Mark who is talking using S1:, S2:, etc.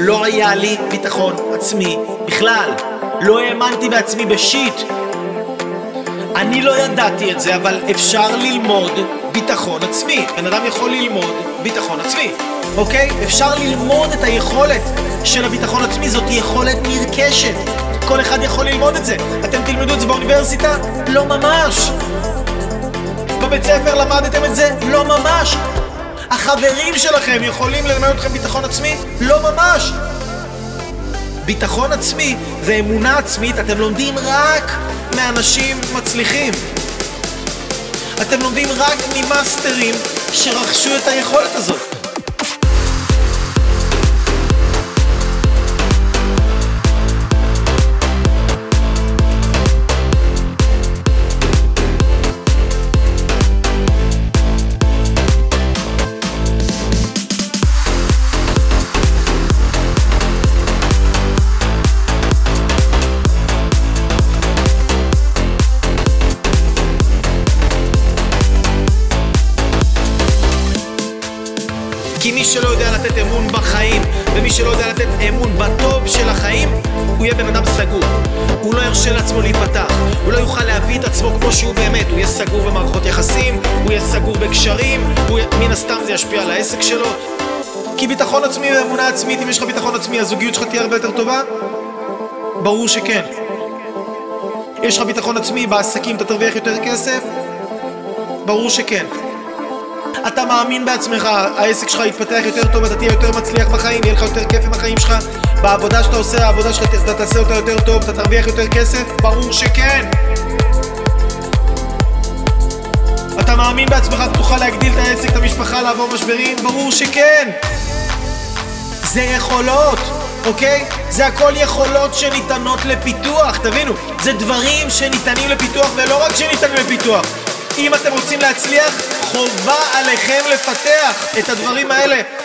S1: לא היה לי ביטחון עצמי בכלל. לא האמנתי בעצמי בשיט. אני לא ידעתי את זה, אבל אפשר ללמוד ביטחון עצמי. בן אדם יכול ללמוד ביטחון עצמי, אוקיי? אפשר ללמוד את היכולת של הביטחון עצמי, זאת יכולת נרכשת. כל אחד יכול ללמוד את זה. אתם תלמדו את זה באוניברסיטה? לא ממש. בבית ספר למדתם את זה? לא ממש. החברים שלכם יכולים ללמד אתכם ביטחון עצמי? לא ממש. ביטחון עצמי ואמונה עצמית אתם לומדים רק מאנשים מצליחים. אתם לומדים רק ממאסטרים שרכשו את היכולת הזאת. כי מי שלא יודע לתת אמון בחיים, ומי שלא יודע לתת אמון בטוב של החיים, הוא יהיה בן אדם סגור. הוא לא ירשה לעצמו להיפתח, הוא לא יוכל להביא את עצמו כמו שהוא באמת, הוא יהיה סגור במערכות יחסים, הוא יהיה סגור בקשרים, הוא... מן הסתם זה ישפיע על העסק שלו. כי ביטחון עצמי ואמונה עצמית, אם יש לך ביטחון עצמי, הזוגיות שלך תהיה הרבה יותר טובה? ברור שכן. יש לך ביטחון עצמי, בעסקים אתה תרוויח יותר כסף? ברור שכן. מאמין בעצמך, העסק שלך יתפתח יותר טוב, אתה תהיה יותר מצליח בחיים, יהיה לך יותר כיף עם החיים שלך, בעבודה שאתה עושה, העבודה שלך, אתה תעשה אותה יותר טוב, אתה תרוויח יותר כסף? ברור שכן! אתה מאמין בעצמך, אתה תוכל להגדיל את העסק, את המשפחה, לעבור משברים? ברור שכן! זה יכולות, אוקיי? זה הכל יכולות שניתנות לפיתוח, תבינו, זה דברים שניתנים לפיתוח ולא רק שניתנים לפיתוח. אם אתם רוצים להצליח, חובה עליכם לפתח את הדברים האלה.